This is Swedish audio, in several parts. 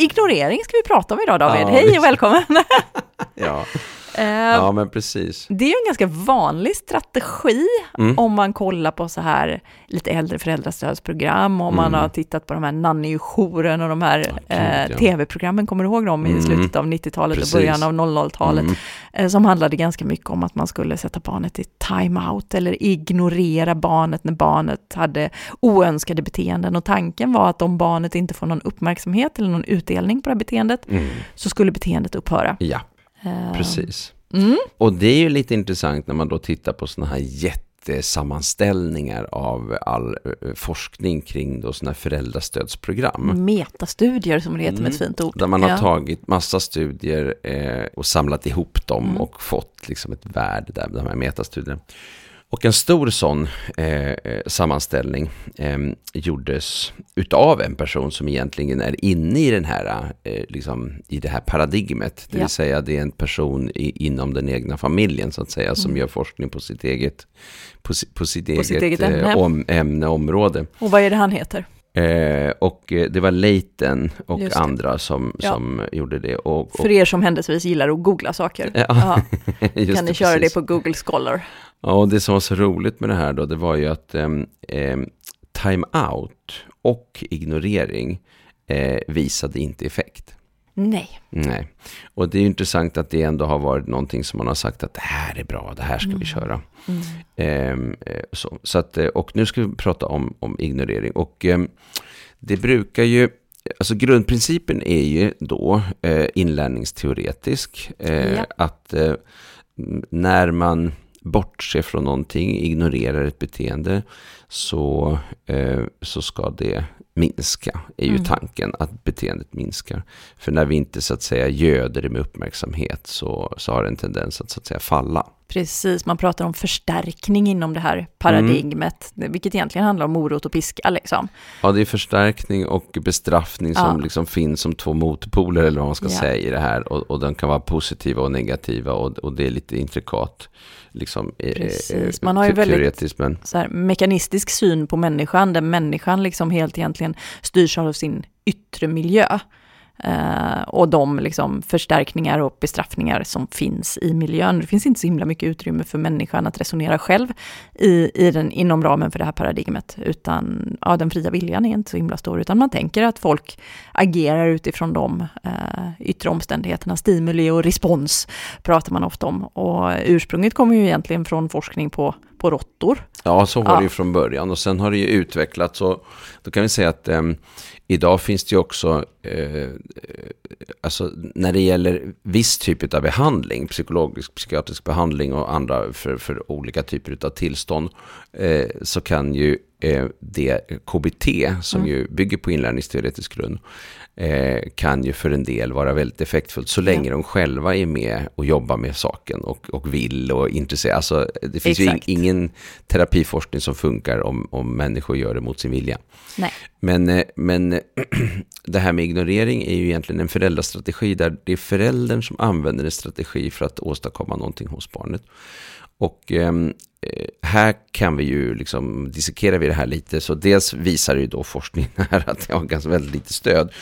ignorering ska vi prata om idag David. Ja, Hej och välkommen! Ja, ja men precis. Det är ju en ganska vanlig strategi Mm. om man kollar på så här lite äldre föräldrastödsprogram, om man Mm. har tittat på de här nannyjouren och de här gud, eh, ja. tv-programmen, kommer du ihåg dem i Mm. slutet av 90-talet Precis. och början av 00-talet? Mm. eh, som handlade ganska mycket om att man skulle sätta barnet i time-out eller ignorera barnet när barnet hade oönskade beteenden. Och tanken var att om barnet inte får någon uppmärksamhet eller någon utdelning på det här beteendet Mm. så skulle beteendet upphöra. Ja, Eh, precis. Mm. Och det är ju lite intressant när man då tittar på sådana här jättesammanställningar av all eh, forskning kring då sådana här föräldrastödsprogram. Metastudier som det heter med ett Mm. fint ord. Där man har Ja. tagit massa studier eh, och samlat ihop dem Mm. och fått liksom ett värde där, de här metastudierna. Och en stor sån eh, eh, sammanställning eh, gjordes utav en person som egentligen är inne i den här, eh, liksom, i det här paradigmet. Det Ja. vill säga det är en person i, inom den egna familjen så att säga som Mm. gör forskning på sitt eget, på, på sitt På eget, sitt eget eh, ämne. om, ämne, område. Och vad är det han heter? Eh, och eh, det var Leighton och andra som, Ja. som gjorde det. Och, och, För er som händelsevis gillar att googla saker. Ja, kan ni köra precis. det på Google Scholar. Ja, och det som var så roligt med det här då, det var ju att um, time out och ignorering eh, visade inte effekt. Nej. Nej, och det är ju intressant att det ändå har varit någonting som man har sagt att det här är bra, det här ska vi köra. Mm. Ehm, eh, så, så att, eh, och nu ska vi prata om, om ignorering. Och ehm, det brukar ju, alltså grundprincipen är ju då eh, inlärningsteoretisk. Eh, Ja. Att eh, när man bortser från någonting, ignorerar ett beteende, så, eh, så ska det minska, är ju Mm. tanken, att beteendet minskar. För när vi inte så att säga göder det med uppmärksamhet så, så har det en tendens att så att säga falla. Precis, man pratar om förstärkning inom det här paradigmet, vilket egentligen handlar om morot och piska liksom. Ja, det är förstärkning och bestraffning som Ja. liksom finns som två motpoler eller vad man ska Ja. säga i det här. Och, och de kan vara positiva och negativa och, och det är lite intrikat. Liksom, Precis. Man har ju väldigt- men så här, mekanistisk syn på människan, där människan liksom helt egentligen styrs av sin yttre miljö. Uh, och de liksom förstärkningar och bestraffningar som finns i miljön. Det finns inte så himla mycket utrymme för människan att resonera själv i, i den, inom ramen för det här paradigmet. Utan ja, den fria viljan är inte så himla stor, utan man tänker att folk agerar utifrån de uh, yttre omständigheterna. Stimuli och respons pratar man ofta om. Och ursprunget kommer ju egentligen från forskning på, på råttor. ja, så var Ja. det ju från början. Och sen har det ju utvecklats. Och då kan vi säga att eh, idag finns det ju också, eh, alltså när det gäller viss typ av behandling, psykologisk, psykiatrisk behandling och andra för, för olika typer av tillstånd, eh, så kan ju det KBT, som Mm. ju bygger på inlärningsteoretisk grund, eh, kan ju för en del vara väldigt effektfullt så länge de själva är med och jobbar med saken och, och vill och intresserar. Alltså, det finns Exakt. ju in, ingen terapiforskning som funkar om, om människor gör det mot sin vilja. Nej. Men, eh, men eh, det här med ignorering är ju egentligen en föräldrastrategi där det är föräldern som använder en strategi för att åstadkomma någonting hos barnet. Och ehm, eh, här kan vi ju liksom, dissekera vi det här lite, så dels visar ju då forskningen här att det har ganska väldigt lite stöd.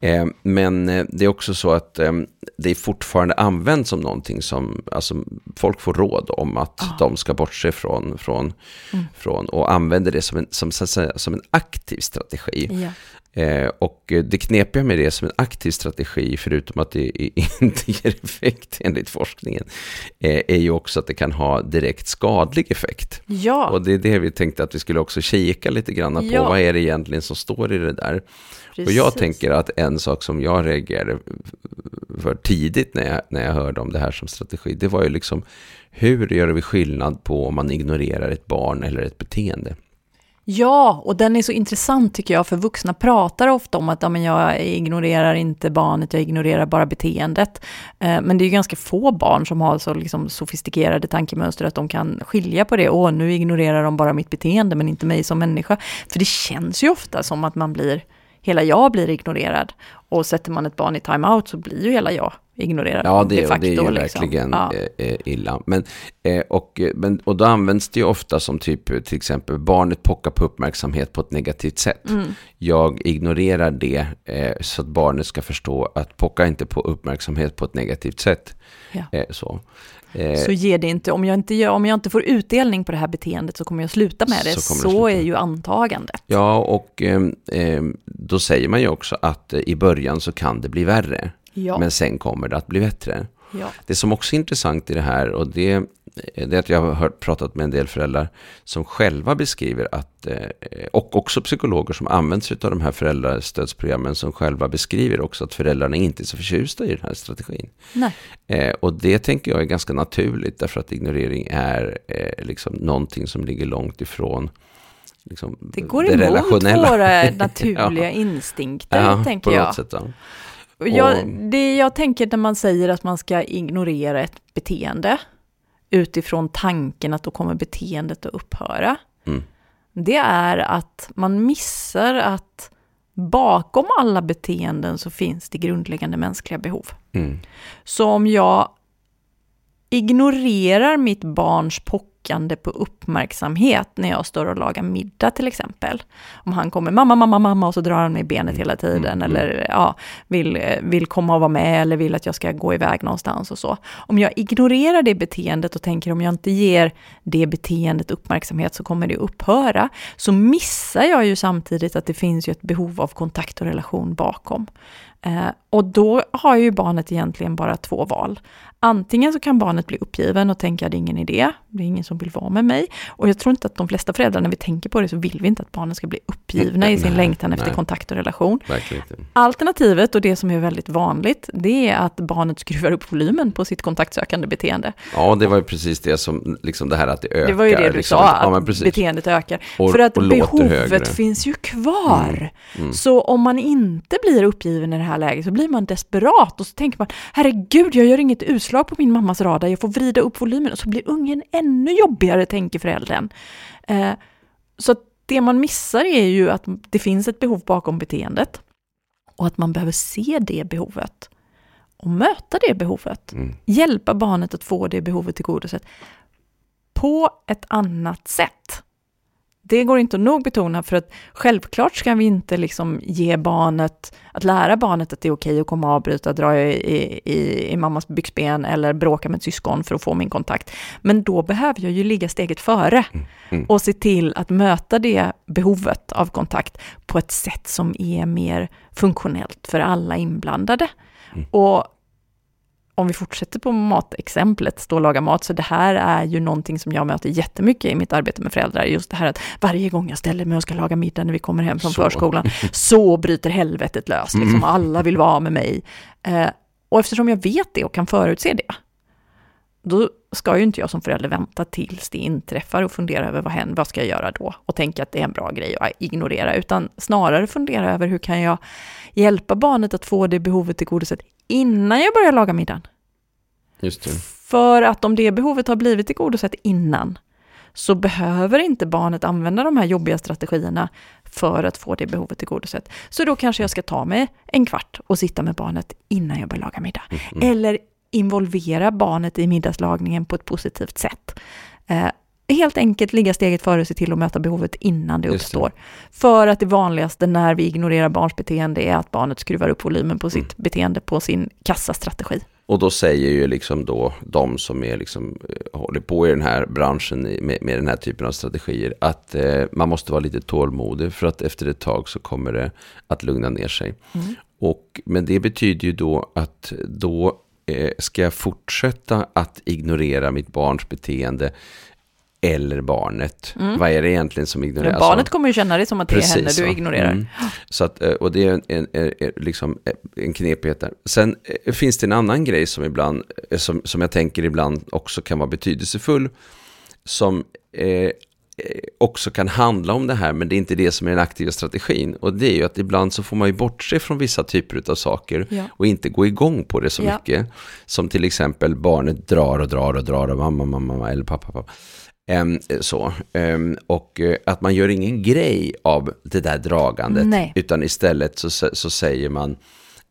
Eh, men det är också så att eh, det är fortfarande använt som någonting som, alltså folk får råd om att Ah. de ska bortse från, från, Mm. från och använder det som en, som, som en aktiv strategi. Ja. Eh, och det knepiga med det som en aktiv strategi, förutom att det inte ger effekt enligt forskningen, eh, är ju också att det kan ha direkt skadlig effekt. Ja, Och det är det vi tänkte att vi skulle också kika lite grann på. Ja. Vad är det egentligen som står i det där? precis. Och jag tänker att en sak som jag reagerade för tidigt när jag, när jag hörde om det här som strategi, det var ju liksom hur gör vi skillnad på om man ignorerar ett barn eller ett beteende? Ja, och den är så intressant tycker jag, för vuxna pratar ofta om att ja, men jag ignorerar inte barnet, jag ignorerar bara beteendet. Eh, men det är ju ganska få barn som har så liksom, sofistikerade tankemönster att de kan skilja på det. Åh, nu ignorerar de bara mitt beteende, men inte mig som människa. För det känns ju ofta som att man blir, hela jag blir ignorerad. Och sätter man ett barn i time-out så blir ju hela jag ignorera Ja, det, de facto. det är ju liksom. verkligen Ja. eh, eh, illa. Men, eh, och, men, och då används det ju ofta som typ, till exempel, barnet pockar på uppmärksamhet på ett negativt sätt. Mm. Jag ignorerar det så att barnet ska förstå att pocka inte på uppmärksamhet på ett negativt sätt. Ja. Så. Så ger det inte, om jag inte, gör, om jag inte får utdelning på det här beteendet så kommer jag sluta med det. Så Så, är ju antagandet. Ja, och eh, då säger man ju också att i början så kan det bli värre. Ja. Men sen kommer det att bli bättre. ja. Det som också är intressant i det här, och det, det är att jag har hört, pratat med en del föräldrar som själva beskriver att, eh, och också psykologer som använder sig av de här föräldrastödsprogrammen som själva beskriver också att föräldrarna inte är så förtjusta i den här strategin. Nej. Eh, och det tänker jag är ganska naturligt därför att ignorering är eh, liksom någonting som ligger långt ifrån liksom, Det går emot våra naturliga instinkter, tänker på jag. Något sätt, ja. Jag, Och- det jag tänker när man säger att man ska ignorera ett beteende utifrån tanken att då kommer beteendet att upphöra. Mm. Det är att man missar att bakom alla beteenden så finns det grundläggande mänskliga behov. Mm. Så om jag ignorerar mitt barns pockande på uppmärksamhet när jag står och lagar middag till exempel. Om han kommer mamma, mamma, mamma och så drar han mig i benet hela tiden Mm, eller ja, vill, vill komma och vara med eller vill att jag ska gå iväg någonstans och så. Om jag ignorerar det beteendet och tänker om jag inte ger det beteendet uppmärksamhet så kommer det upphöra, så missar jag ju samtidigt att det finns ju ett behov av kontakt och relation bakom. Eh, och då har ju barnet egentligen bara två val. Antingen så kan barnet bli uppgiven och tänka att det är ingen idé, det är ingen som vill vara med mig. Och jag tror inte att de flesta föräldrar, när vi tänker på det, så vill vi inte att barnen ska bli uppgivna i sin Nej, längtan efter nej. kontakt och relation. Alternativet, och det som är väldigt vanligt, det är att barnet skruvar upp volymen på sitt kontaktsökande beteende. Ja, det var ju precis det som, liksom det här att det ökar. Det var ju det du liksom. sa, Ja, att precis. beteendet ökar. Och- För att behovet högre. finns ju kvar. Mm. Så om man inte blir uppgiven i det här läget så blir man desperat och så tänker man herregud, jag gör inget utslag på min mammas radar, jag får vrida upp volymen och så blir ungen ännu jobbigare, tänker föräldern. Eh, så det man missar är ju att det finns ett behov bakom beteendet och att man behöver se det behovet och möta det behovet. Mm. Hjälpa barnet att få det behovet tillgodosett på ett annat sätt. Det går inte att nog betona för att självklart ska vi inte liksom ge barnet, att lära barnet att det är okej att komma och avbryta, dra i, i, i mammas byxben eller bråka med ett syskon för att få min kontakt. Men då behöver jag ju ligga steget före mm. och se till att möta det behovet av kontakt på ett sätt som är mer funktionellt för alla inblandade. Mm. Och om vi fortsätter på matexemplet, stå och laga mat, så det här är ju någonting som jag möter jättemycket i mitt arbete med föräldrar. Just det här att varje gång jag ställer mig och ska laga middag när vi kommer hem från Så. förskolan, så bryter helvetet lös. Liksom. Mm. Alla vill vara med mig. Eh, och eftersom jag vet det och kan förutse det, då ska ju inte jag som förälder vänta tills det inträffar och fundera över vad händer, vad ska jag göra då? Och tänka att det är en bra grej att ignorera, utan snarare fundera över hur kan jag hjälpa barnet att få det behovet tillgodosett innan jag börjar laga middagen. Just det. För att om det behovet har blivit tillgodosett innan, så behöver inte barnet använda de här jobbiga strategierna för att få det behovet tillgodosett. Så då kanske jag ska ta mig en kvart och sitta med barnet innan jag börjar laga middag. Mm. Eller involvera barnet i middagslagningen på ett positivt sätt. Eh, helt enkelt ligga steget före och se till att möta behovet innan det Just det. uppstår. För att det vanligaste när vi ignorerar barns beteende är att barnet skruvar upp volymen på sitt beteende på sin kassastrategi. Och då säger ju liksom då de som är liksom, eh, håller på i den här branschen med, med den här typen av strategier att eh, man måste vara lite tålmodig för att efter ett tag så kommer det att lugna ner sig. Mm. Och, men det betyder ju då att då eh, ska jag fortsätta att ignorera mitt barns beteende eller barnet. Vad är det egentligen som ignoreras? barnet kommer ju känna det som att det är henne du ignorerar. Mm. Så att, eh, och det är en, en, en, liksom eh, en knepighet där. Sen finns det en annan grej som, ibland, som, som jag tänker ibland också kan vara betydelsefull. Som eh, också kan handla om det här, men det är inte det som är den aktiva strategin. Och det är ju att ibland så får man ju bortse från vissa typer av saker Ja. och inte gå igång på det så Ja. mycket. Som till exempel barnet drar och drar och drar och mamma, mamma, mamma eller pappa, pappa. Ehm, så. Ehm, och eh, att man gör ingen grej av det där dragandet. Nej. Utan istället så, så säger man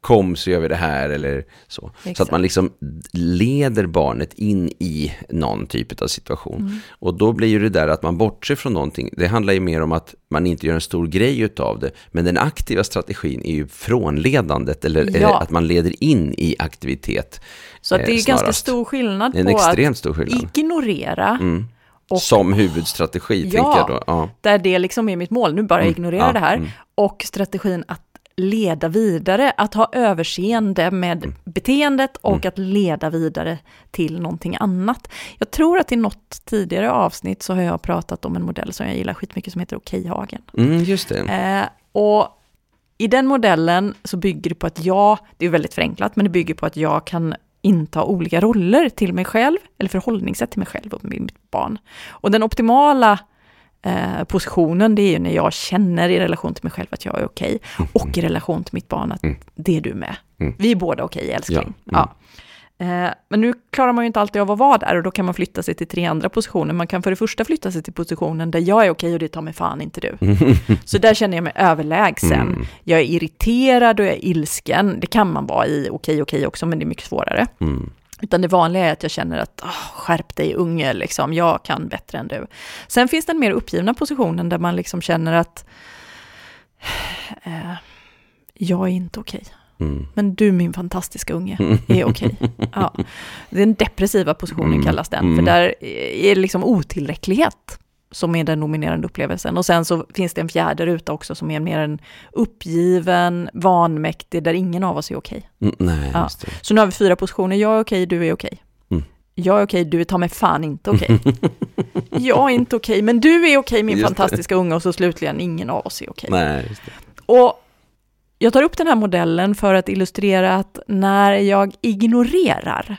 kom så gör vi det här eller så. Exakt. Så att man liksom leder barnet in i någon typ av situation. Mm. Och då blir ju det där att man bortser från någonting, det handlar ju mer om att man inte gör en stor grej utav det. Men den aktiva strategin är ju frånledandet, eller, Ja. eller att man leder in i aktivitet. Så att det är eh, ganska stor skillnad En på extremt stor att skillnad. ignorera, Mm. och Som huvudstrategi, Ja. tänker jag då. Ja. där det liksom är mitt mål, nu bara Mm, ignorera ja, det här, mm. och strategin att leda vidare, att ha överseende med Mm. beteendet och att leda vidare till någonting annat. Jag tror att i något tidigare avsnitt så har jag pratat om en modell som jag gillar skitmycket som heter Okejhagen. Mm, just det. Eh, och i den modellen så bygger det på att jag, det är väldigt förenklat, men det bygger på att jag kan inta olika roller till mig själv, eller förhållningssätt till mig själv och mitt barn. Och den optimala eh, positionen, det är ju när jag känner i relation till mig själv att jag är okej, och i relation till mitt barn att det är du med. Mm. Vi är båda okej, älskling. Ja, mm. Ja. Eh, Men nu klarar man ju inte alltid av att vara där och då kan man flytta sig till tre andra positioner. Man kan för det första flytta sig till positionen där jag är okej och det tar mig fan inte du. Så där känner jag mig överlägsen. Mm. Jag är irriterad och jag är ilsken. Det kan man vara i okej okej också, men det är mycket svårare. Mm. Utan det vanliga är att jag känner att "Åh, skärp dig unge, liksom, jag kan bättre än du. Sen finns den mer uppgivna positionen där man liksom känner att eh, jag är inte okej. Mm. Men du min fantastiska unge är okej. Ja. Den depressiva positionen Mm, kallas den, mm. för där är det liksom otillräcklighet som är den dominerande upplevelsen. Och sen så finns det en fjärde ruta också som är mer en uppgiven, vanmäktig, där ingen av oss är okej. Mm, nej, Ja. det. Så nu har vi fyra positioner, jag är okej, du är okej. Mm. Jag är okej, du är ta mig fan inte okej. jag är inte okej, men du är okej min Just det. fantastiska unge och så slutligen ingen av oss är okej. Nej, det. Och jag tar upp den här modellen för att illustrera att när jag ignorerar,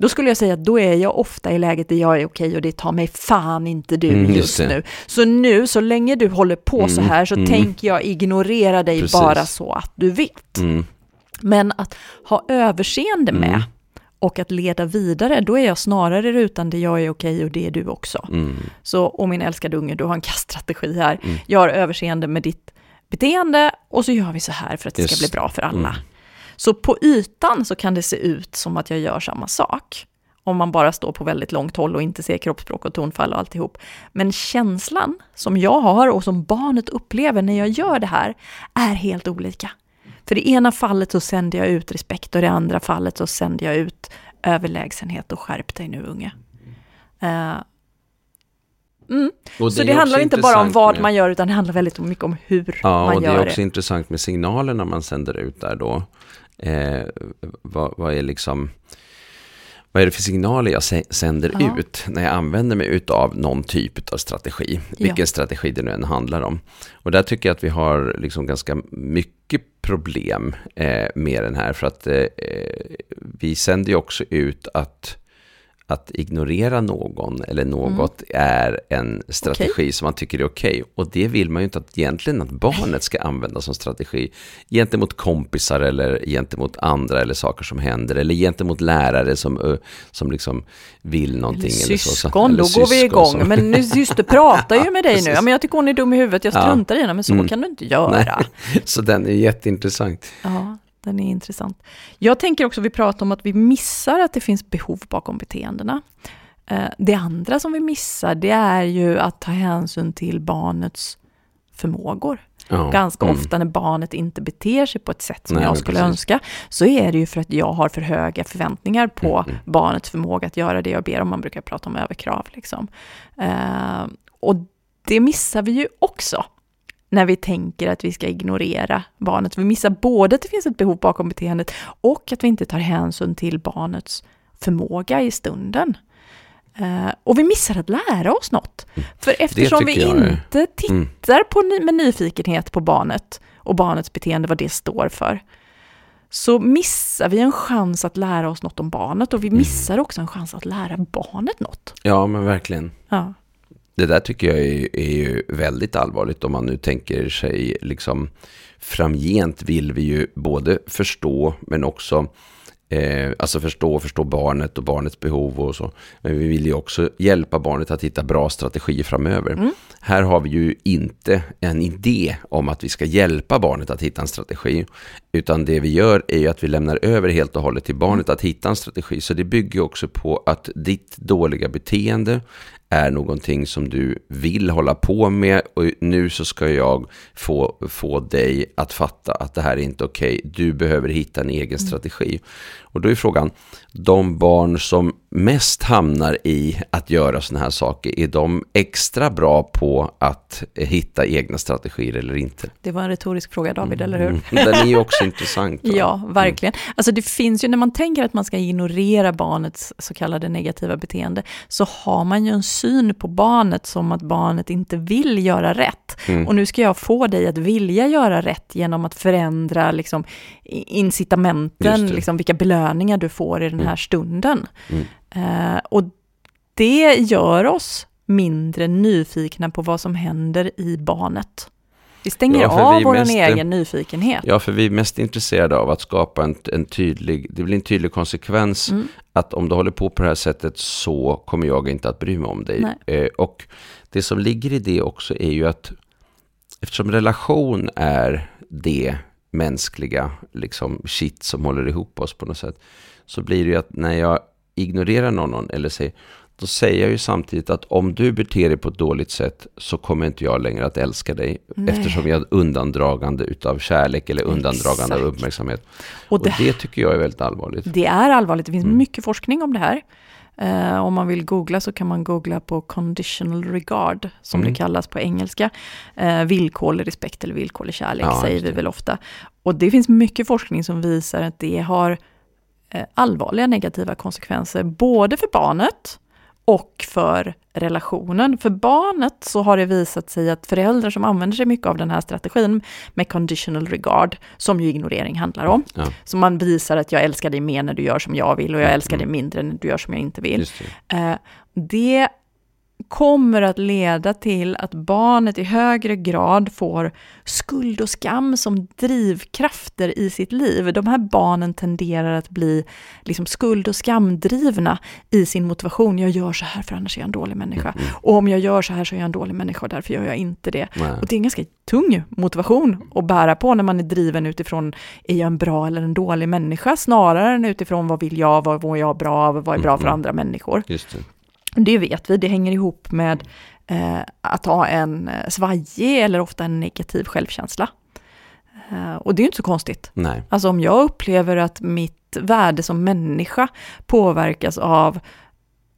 då skulle jag säga att då är jag ofta i läget där jag är okej och det tar mig fan inte du Mm, just just nu. Så nu, så länge du håller på så Mm, här så mm. tänker jag ignorera dig Precis. bara så att du vet. Mm. Men att ha överseende med Mm. och att leda vidare, då är jag snarare i rutan där jag är okej och det är du också. Mm. Så, och min älskade unge, du har en kaststrategi här. Jag har överseende med ditt beteende och så gör vi så här för att det ska Just. bli bra för alla. Så på ytan så kan det se ut som att jag gör samma sak. Om man bara står på väldigt långt håll och inte ser kroppsspråk och tonfall och alltihop. Men känslan som jag har och som barnet upplever när jag gör det här är helt olika. För i ena fallet så sänder jag ut respekt och i det andra fallet så sänder jag ut överlägsenhet och skärp dig nu unge. Eh, mm. Och Så är det handlar inte bara om vad med- man gör, utan det handlar väldigt mycket om hur Ja, man och det gör är det. också intressant med signalerna man sänder ut där då. Eh, vad, vad är liksom... Vad är det för signaler jag sä- sänder Ja. ut när jag använder mig utav någon typ av strategi? Vilken Ja. strategi det nu än handlar om. Och där tycker jag att vi har liksom ganska mycket problem eh, med den här. För att eh, vi sänder ju också ut att, att ignorera någon eller något är en strategi som man tycker är okej. Och det vill man ju inte att egentligen att barnet ska använda som strategi gentemot kompisar eller gentemot andra eller saker som händer eller gentemot lärare som, som liksom vill någonting. Eller eller syskon, Eller då går vi igång. som- Men nu, syster pratar ju med dig nu. Ja, men jag tycker hon är dum i huvudet, jag Ja. struntar i henne, men så Mm. kan du inte göra. Nej, så den är jätteintressant. Ja, den är intressant. Jag tänker också, vi pratar om att vi missar att det finns behov bakom beteendena. Eh, Det andra som vi missar, det är ju att ta hänsyn till barnets förmågor. Ja. Ganska Mm. ofta när barnet inte beter sig på ett sätt som Nej, jag skulle precis. önska, så är det ju för att jag har för höga förväntningar på Mm, mm. barnets förmåga att göra det jag ber om. Man brukar prata om överkrav. Liksom. Eh, och det missar vi ju också när vi tänker att vi ska ignorera barnet. Vi missar både att det finns ett behov bakom beteendet och att vi inte tar hänsyn till barnets förmåga i stunden. Eh, och vi missar att lära oss något. För eftersom vi jag är- Mm. inte tittar på, ny- med nyfikenhet på barnet och barnets beteende, vad det står för, så missar vi en chans att lära oss något om barnet och vi missar också en chans att lära barnet något. Ja, men verkligen. Ja. Det där tycker jag är, är ju väldigt allvarligt om man nu tänker sig liksom framgent vill vi ju både förstå men också Eh, alltså förstå, förstå barnet och barnets behov och så. Men vi vill ju också hjälpa barnet att hitta bra strategier framöver. Mm. Här har vi ju inte en idé om att vi ska hjälpa barnet att hitta en strategi. Utan det vi gör är ju att vi lämnar över helt och hållet till barnet att hitta en strategi. Så det bygger också på att ditt dåliga beteende är någonting som du vill hålla på med och nu så ska jag få, få dig att fatta att det här är inte okej. Okay. Du behöver hitta en egen mm. strategi. Och då är frågan, de barn som mest hamnar i att göra sådana här saker, är de extra bra på att hitta egna strategier eller inte? Det var en retorisk fråga David, mm. eller hur? Mm. Den är ju också intressant. Va? Ja, verkligen. Mm. Alltså det finns ju, när man tänker att man ska ignorera barnets så kallade negativa beteende, så har man ju en syn på barnet som att barnet inte vill göra rätt. Mm. Och nu ska jag få dig att vilja göra rätt genom att förändra liksom, incitamenten, liksom, vilka belöningar du får i den här mm. stunden. Uh, och det gör oss mindre nyfikna på vad som händer i barnet. Vi stänger ja, av vår egen nyfikenhet. Ja, för vi är mest intresserade av att skapa en, en tydlig, det blir en tydlig konsekvens mm. att om du håller på på det här sättet så kommer jag inte att bry mig om dig. Eh, och det som ligger i det också är ju att eftersom relation är det mänskliga liksom shit som håller ihop oss på något sätt, så blir det ju att när jag ignorerar någon eller säger då säger jag ju samtidigt att om du beter dig på ett dåligt sätt så kommer inte jag längre att älska dig. Nej. Eftersom jag är undandragande utav kärlek eller undandragande Exakt. av uppmärksamhet. Och det, och det, tycker jag är väldigt allvarligt. Det är allvarligt. Det finns mm. mycket forskning om det här. Uh, om man vill googla så kan man googla på conditional regard, som mm. det kallas på engelska. Uh, villkorlig respekt eller villkorlig kärlek ja, säger vi väl ofta. Och det finns mycket forskning som visar att det har allvarliga negativa konsekvenser, både för barnet, och för relationen. För barnet så har det visat sig att föräldrar som använder sig mycket av den här strategin med conditional regard, som ju ignorering handlar om. Ja. Så man visar att jag älskar dig mer när du gör som jag vill och jag älskar dig mindre när du gör som jag inte vill. Det. Eh, det kommer att leda till att barnet i högre grad får skuld och skam som drivkrafter i sitt liv. De här barnen tenderar att bli liksom skuld och skamdrivna i sin motivation. Jag gör så här för annars är jag en dålig människa. Mm. Och om jag gör så här så är jag en dålig människa och därför gör jag inte det. Nej. Och det är en ganska tung motivation att bära på när man är driven utifrån, är jag en bra eller en dålig människa? Snarare än utifrån vad vill jag, vad mår jag bra av, vad är bra för mm. andra människor. Just det. Det vet vi, det hänger ihop med eh, att ha en eh, svajig eller ofta en negativ självkänsla. Eh, och det är ju inte så konstigt. Nej. Alltså om jag upplever att mitt värde som människa påverkas av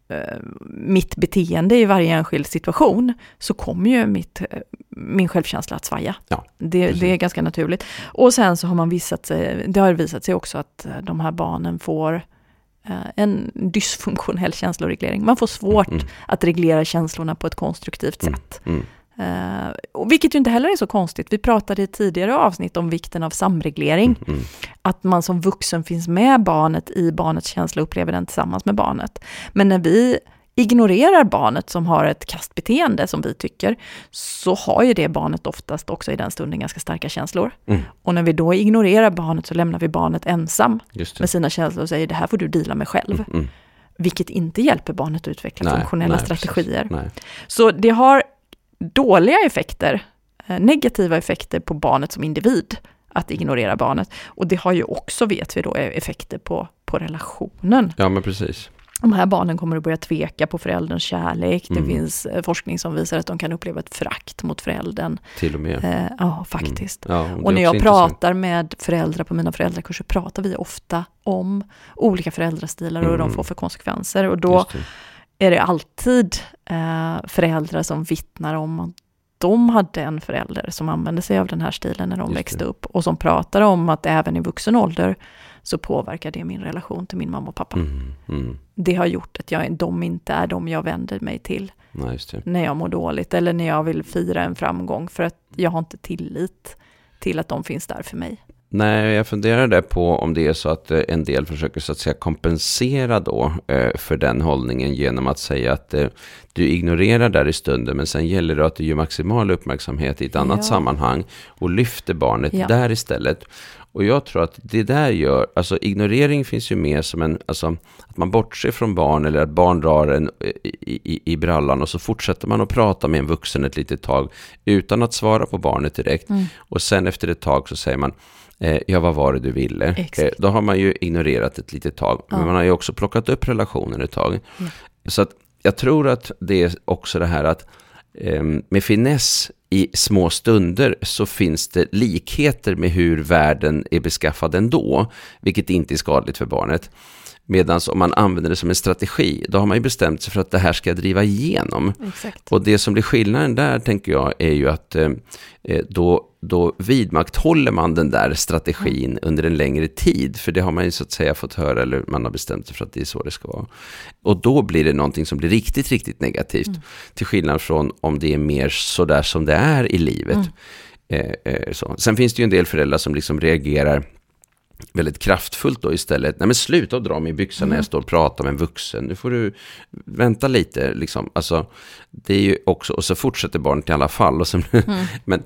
eh, mitt beteende i varje enskild situation, så kommer ju mitt, eh, min självkänsla att svaja. Ja, det, det, är ganska naturligt. Och sen så har man visat sig, det har visat sig också att de här barnen får en dysfunktionell känsloreglering. Man får svårt mm. att reglera känslorna på ett konstruktivt mm. sätt. Mm. Uh, vilket ju inte heller är så konstigt. Vi pratade i tidigare avsnitt om vikten av samreglering. Mm. mm. Att man som vuxen finns med barnet i barnets känsla och upplever den tillsammans med barnet. Men när vi ignorerar barnet som har ett kastbeteende som vi tycker, så har ju det barnet oftast också i den stunden ganska starka känslor. Mm. Och när vi då ignorerar barnet så lämnar vi barnet ensam med sina känslor och säger det här får du dela med själv. Mm. Mm. Vilket inte hjälper barnet att utveckla nej, funktionella nej, strategier. Så det har dåliga effekter, eh, negativa effekter på barnet som individ att ignorera barnet. Och det har ju också, vet vi då, effekter på, på relationen. Ja, men precis de här barnen kommer att börja tveka på förälderns kärlek. Mm. Det finns eh, forskning som visar att de kan uppleva ett frakt mot föräldern. Till och med. Eh, ja, faktiskt. Mm. Ja, och, och när jag pratar med föräldrar på mina föräldrakurser pratar vi ofta om olika föräldrastilar och mm. hur de får för konsekvenser. Och då är det alltid eh, föräldrar som vittnar om att de hade en förälder som använde sig av den här stilen när de Just växte det. upp och som pratar om att även i vuxen ålder så påverkar det min relation till min mamma och pappa. Mm, mm. Det har gjort att jag, de inte är de jag vänder mig till Nej, när jag mår dåligt eller när jag vill fira en framgång för att jag har inte tillit till att de finns där för mig. Nej, jag funderade på om det är så att eh, en del försöker så att säga kompensera då eh, för den hållningen genom att säga att eh, du ignorerar där i stunden men sen gäller det att du ger maximal uppmärksamhet i ett annat Ja. sammanhang och lyfter barnet Ja. där istället. Och jag tror att det där gör, alltså ignorering finns ju mer som en, alltså att man bortser från barn eller att barn drar en i, i, i brallan och så fortsätter man att prata med en vuxen ett litet tag utan att svara på barnet direkt. Mm. Och sen efter ett tag så säger man, eh, ja vad var det du ville? Eh, då har man ju ignorerat ett litet tag, Ja. men man har ju också plockat upp relationen ett tag. Ja. Så att jag tror att det är också det här att eh, med finess i små stunder så finns det likheter med hur världen är beskaffad ändå, vilket inte är skadligt för barnet. Medan om man använder det som en strategi, då har man ju bestämt sig för att det här ska jag driva igenom. Exakt. Och det som blir skillnaden där, tänker jag, är ju att eh, eh, då, då vidmakthåller man den där strategin under en längre tid. För det har man ju så att säga fått höra, eller man har bestämt sig för att det är så det ska vara. Och då blir det någonting som blir riktigt, riktigt negativt. Till skillnad från om det är mer sådär som det är i livet. Eh, eh, så. Sen finns det ju en del föräldrar som liksom reagerar väldigt kraftfullt då istället. Nej men sluta dra mig i byxan när jag står och pratar med en vuxen. Nu får du vänta lite liksom. Alltså, det är ju också, och så fortsätter barnet i alla fall. Och, sen, men,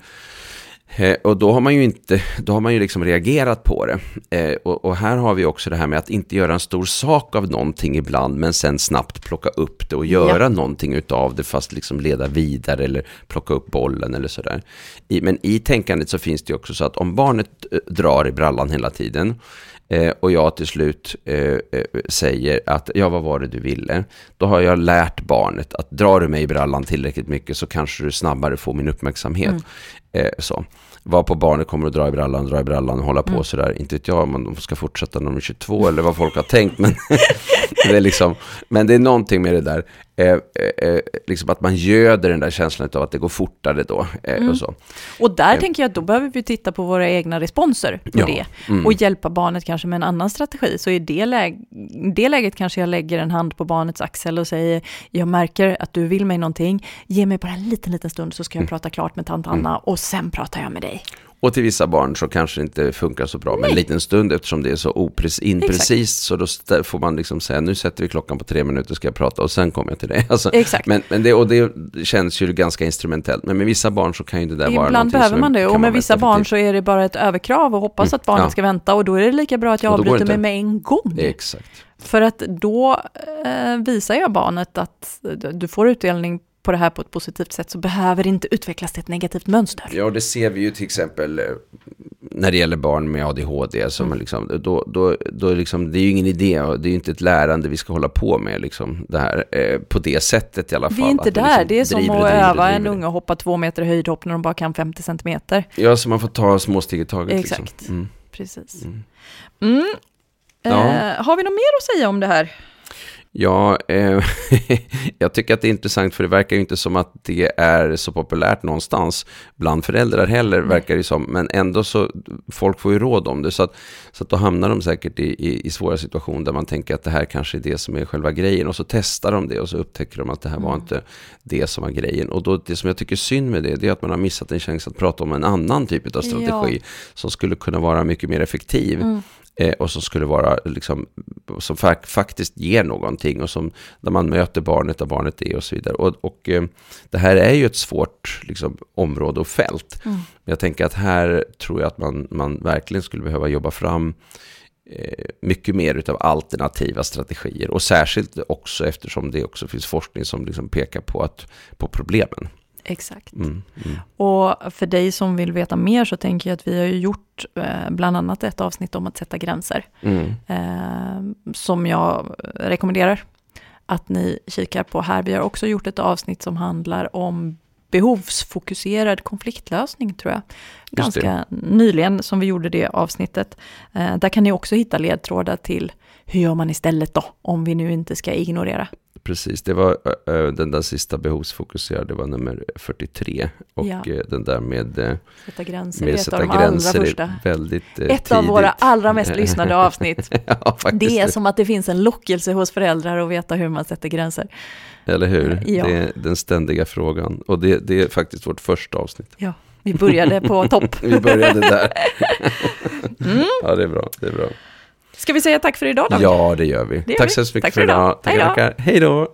eh, och då har man ju inte, då har man ju liksom reagerat på det. Eh, och, och här har vi också det här med att inte göra en stor sak av någonting ibland, men sen snabbt plocka upp det och göra Ja. någonting utav det, fast liksom leda vidare eller plocka upp bollen eller sådär. I, men i tänkandet så finns det ju också så att om barnet eh, drar i brallan hela tiden, eh, och jag till slut eh, eh, säger att ja, vad var det du ville? Då har jag lärt barnet att drar du mig i brallan tillräckligt mycket så kanske du snabbare får min uppmärksamhet. Eh, så. Var på barnet kommer att dra i brallan, dra i brallan och hålla på sådär. Inte vet jag om de ska fortsätta när de är 22 eller vad folk har tänkt. Men det är, liksom, men det är någonting med det där. Eh, eh, eh, liksom att man göder den där känslan av att det går fortare då. Eh, och så. Och där tänker jag att då behöver vi titta på våra egna responser på Ja, det. mm. Och hjälpa barnet kanske med en annan strategi. Så i det, läg det läget kanske jag lägger en hand på barnets axel och säger, jag märker att du vill mig någonting, ge mig bara en liten, liten stund så ska jag prata klart med tant Anna och sen pratar jag med dig. Och till vissa barn så kanske det inte funkar så bra med en liten stund eftersom det är så oprecist, imprecist. Så då får man liksom säga nu sätter vi klockan på tre minuter ska jag prata och sen kommer jag till dig. Alltså, Exakt. Men, men det, och det känns ju ganska instrumentellt. Men med vissa barn så kan ju det där vara Ibland behöver man det och med vissa barn så är det bara ett överkrav och hoppas att barnet Ja. ska vänta och då är det lika bra att jag avbryter mig med en gång. Exakt. För att då eh, visar jag barnet att du får utdelning på det här på ett positivt sätt så behöver det inte utvecklas till ett negativt mönster. Ja, det ser vi ju till exempel eh, när det gäller barn med ADHD. Som Mm. liksom, då, då, då liksom, det är ju ingen idé och det är ju inte ett lärande vi ska hålla på med liksom, det här, eh, på det sättet i alla fall. Vi är inte där, liksom det är som att driver öva en driver. unge att hoppa två meter höjdhopp när de bara kan 50 centimeter. Ja, så man får ta små steg i taget. Exakt. Liksom. Mm. Precis. Mm. Mm. Ja. Eh, har vi något mer att säga om det här? Ja, eh, jag tycker att det är intressant för det verkar ju inte som att det är så populärt någonstans bland föräldrar heller, verkar det som. Men ändå så, folk får ju råd om det. Så att, så att då hamnar de säkert i, i, i svåra situationer där man tänker att det här kanske är det som är själva grejen. Och så testar de det och så upptäcker de att det här var inte det som var grejen. Och då, det som jag tycker är synd med det, det är att man har missat en chans att prata om en annan typ av strategi som skulle kunna vara mycket mer effektiv. Eh, och som skulle vara liksom, som fa- faktiskt ger någonting och som, där man möter barnet där barnet är och så vidare. Och, och eh, det här är ju ett svårt liksom, område och fält. Men jag tänker att här tror jag att man, man verkligen skulle behöva jobba fram eh, mycket mer utav alternativa strategier. Och särskilt också eftersom det också finns forskning som liksom pekar på, att, på problemen. Exakt. Mm, mm. Och för dig som vill veta mer så tänker jag att vi har ju gjort eh, bland annat ett avsnitt om att sätta gränser. Mm. eh, som jag rekommenderar att ni kikar på här. Vi har också gjort ett avsnitt som handlar om behovsfokuserad konfliktlösning tror jag. Ganska nyligen som vi gjorde det avsnittet. Eh, där kan ni också hitta ledtrådar till hur gör man istället då, om vi nu inte ska ignorera. Precis, det var ö, den där sista behovsfokuserade, det var nummer 43. Och Ja. eh, den där med, eh, Sätta gränser med ett av sätta de allra gränser första. väldigt eh, Ett av våra tidigt. allra mest lyssnade avsnitt. ja. Det är som att det finns en lockelse hos föräldrar att veta hur man sätter gränser. Eller hur? Ja. Det är den ständiga frågan. Och det, det är faktiskt vårt första avsnitt. Ja, vi började på topp. Vi började där. Ja, det är bra. Det är bra. Ska vi säga tack för idag David? Ja, det gör vi. Det gör Tack vi. så mycket Tack för för idag. idag. Då. tackar. Hej då.